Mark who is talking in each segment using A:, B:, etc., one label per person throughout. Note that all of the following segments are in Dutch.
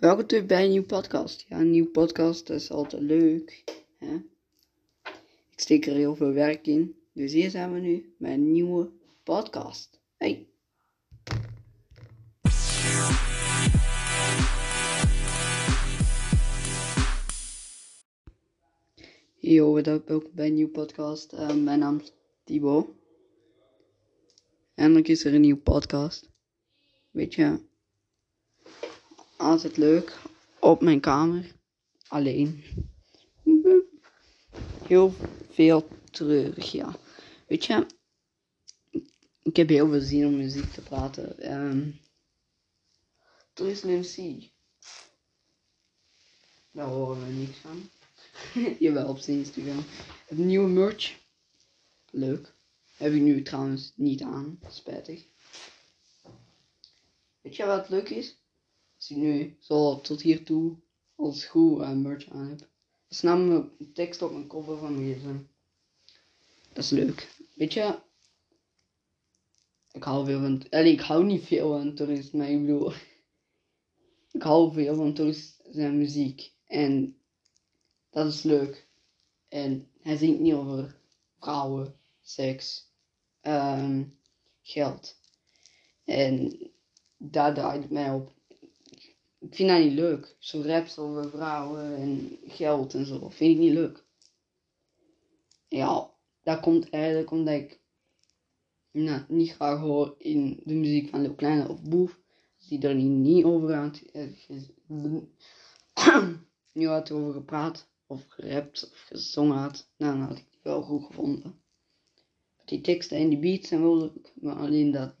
A: Welkom terug bij een nieuwe podcast. Ja, een nieuwe podcast is altijd leuk. Hè? Ik steek er heel veel werk in. Dus hier zijn we nu met een nieuwe podcast. Hey! Yo, wat up? Welkom bij een nieuwe podcast. Uh, mijn naam is Thibaut. Eindelijk is er een nieuwe podcast. Weet je, altijd leuk. Op mijn kamer. Alleen. Heel veel treurig, ja. Weet je, ik heb heel veel zin om muziek te praten. Um, er is een MC. Daar horen we niks van. Jawel, op zijn Instagram. Het nieuwe merch. Leuk. Heb ik nu trouwens niet aan. Spijtig. Weet je wat leuk is? Ik nu zo tot hier toe als goed uh, merch aan heb. Dat is namelijk tekst op mijn cover van mijn. Dat is leuk. Weet je, ik hou veel van, allee, ik hou niet veel van toeristen, maar ik bedoel, ik hou veel van toeristen en muziek. En dat is leuk. En hij zingt niet over vrouwen, seks, um, geld. En daar draait het mij op. Ik vind dat niet leuk. Zo raps over vrouwen en geld en zo. Vind ik niet leuk. Ja, dat komt eigenlijk omdat ik nou, niet graag hoor in de muziek van Lil Kleine of Boef. Die er niet, over aan nu had over gepraat of gerapt of gezongen had, nou, dan had ik die wel goed gevonden. Die teksten en die beats zijn wel leuk, maar alleen dat.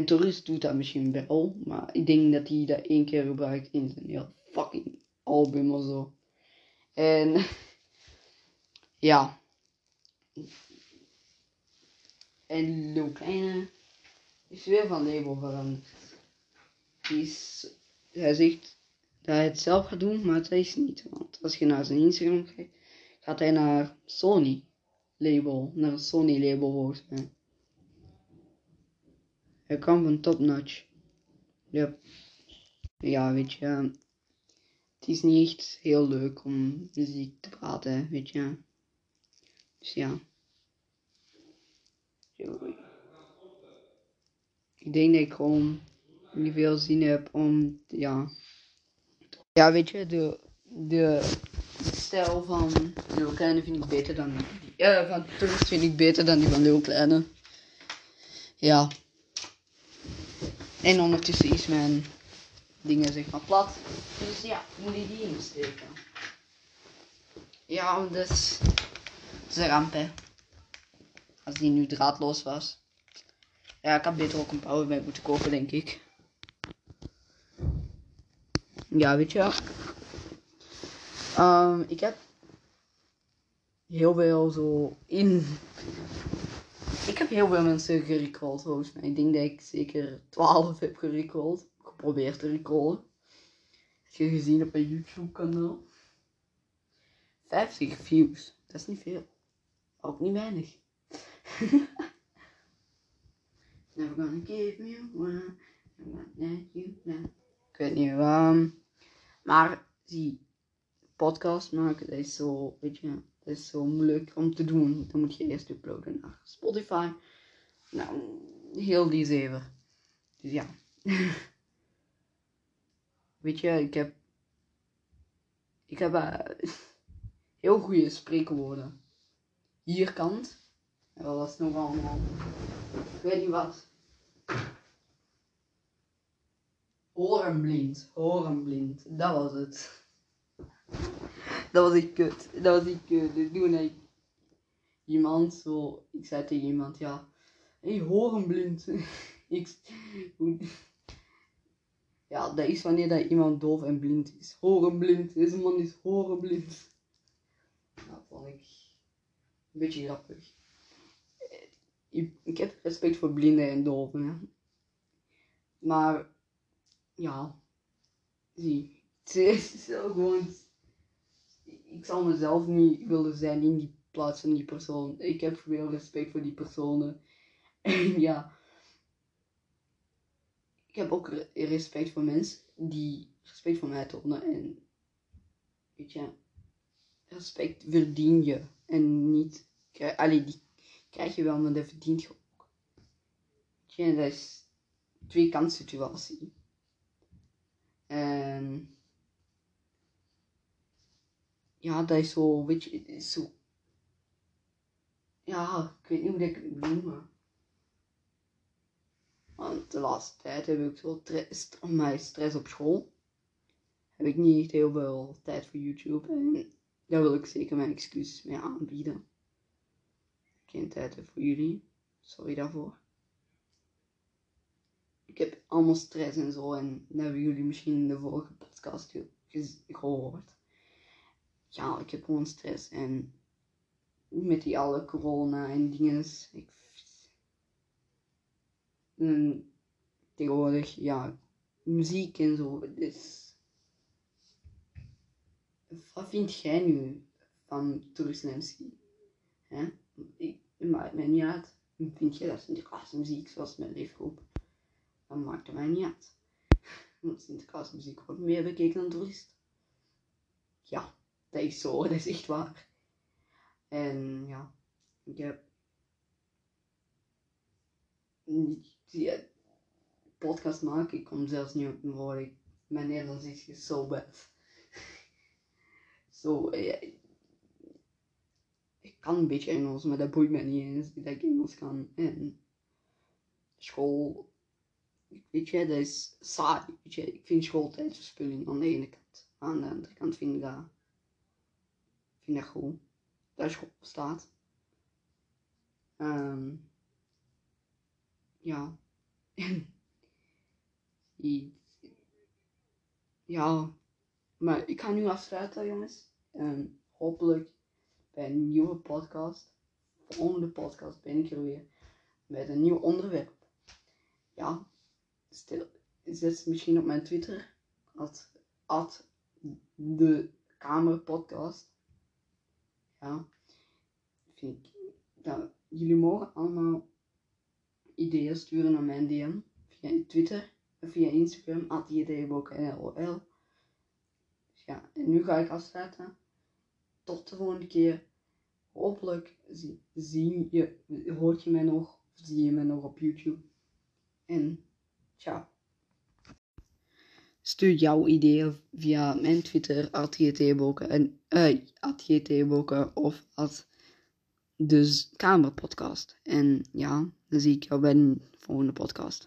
A: En Tourist doet dat misschien wel, maar ik denk dat hij dat één keer gebruikt in zijn heel fucking album of zo. En ja. En Lil Kleine is weer van label veranderd. Hij zegt dat hij het zelf gaat doen, maar het is niet. Want als je naar zijn Instagram kijkt, gaat hij naar Sony label, naar Sony label volgens. Hij kan van top notch. Ja. Ja, weet je. Het is niet echt heel leuk om muziek te praten, weet je. Dus ja. Ik denk dat ik gewoon niet veel zin heb om, ja. Ja, weet je, de, de, stijl van Lil Kleine vind ik beter dan die. Ja, van Tourist vind ik beter dan die van Lil Kleine. Ja. En ondertussen is mijn dingen zeg maar plat. Dus ja, moet ik die insteken. Ja, dus. Dat is een ramp hè. Als die nu draadloos was. Ja, ik had beter ook een powerbank moeten kopen, denk ik. Ja, weet je. Um, ik heb heel veel zo in. Ik heb heel veel mensen gerecalled volgens mij. Ik denk dat ik zeker 12 heb gerecalled. Geprobeerd te recallen. Heb je gezien op mijn YouTube kanaal? 50 views. Dat is niet veel. Ook niet weinig. Never gonna give me one. You. Ik weet niet waarom. Maar die podcast maken, dat is zo, weet je, is zo moeilijk om te doen. Dan moet je eerst uploaden naar Spotify. Nou, heel die zeven. Dus ja. weet je, ik heb, ik heb uh, heel goede spreekwoorden. Hierkant. En wat was het nog allemaal? Ik weet niet wat. Horenblind, horenblind, dat was het. Dat was ik kut, dat was ik kut. Dus toen ik iemand zo, ik zei tegen iemand, ja, hé, hey, horenblind. ik, ja, dat is wanneer dat iemand doof en blind is. Horenblind, deze man is horenblind. Dat vond ik een beetje grappig. Ik, heb respect voor blinden en doven, hè. Maar ja, zie, het is zo gewoon. Ik zal mezelf niet willen zijn in die plaats van die persoon. Ik heb veel respect voor die personen. En ja, ik heb ook re- respect voor mensen die respect voor mij tonen. En weet je, respect verdien je. En niet, allee, die krijg je wel, maar dat verdient je ook. Weet je, dat is twee kant situatie. En ja, dat is zo, weet je, zo. Ja, ik weet niet hoe ik het moet noemen. Want de laatste tijd heb ik zo tre- st- mijn stress op school. Heb ik niet echt heel veel tijd voor YouTube. En daar wil ik zeker mijn excuses mee aanbieden. Geen tijd voor jullie. Sorry daarvoor. Ik heb allemaal stress en zo. En dat hebben jullie misschien in de vorige podcast gehoord. Ja, ik heb gewoon stress. En met die alle corona en dingen. Ik, en tegenwoordig, ja, muziek en zo. Dus, wat vind jij nu van Hè? Ik, maakt mij niet uit. Vind jij dat Sinterklaasmuziek zoals mijn leefgroep? Dan maakt mij niet uit. Want Sinterklaasmuziek wordt meer bekeken dan toerist. Ja, dat is zo, dat is echt waar. En ja, ik heb niet die podcast maken. Ik kom zelfs niet op mijn woorden. Mijn Nederlands is zo bad. Zo, eh, ik kan een beetje Engels, maar dat boeit mij niet eens dat ik Engels kan. En school, weet je, dat is saai. Weet je, ik vind school tijdverspilling aan de ene kant. Aan de andere kant vind ik dat, vind dat goed. Dat school bestaat. Ehm ja. I- ja, maar ik ga nu afsluiten, jongens. En hopelijk bij een nieuwe podcast. Volgende podcast ben ik er weer met een nieuw onderwerp. Ja, stel, zet misschien op mijn Twitter. At, de. Ja, vind ik dat jullie mogen allemaal ideeën sturen naar mijn DM via Twitter via Instagram, atjdbokenlol. Ja, en nu ga ik afsluiten. Tot de volgende keer. Hopelijk zie, zie je, hoort je mij nog, of zie je mij nog op YouTube. En ciao. Stuur jouw ideeën via mijn Twitter, atjtboken en uh, of at de Kamerpodcast. En ja, dan zie ik jou bij de volgende podcast.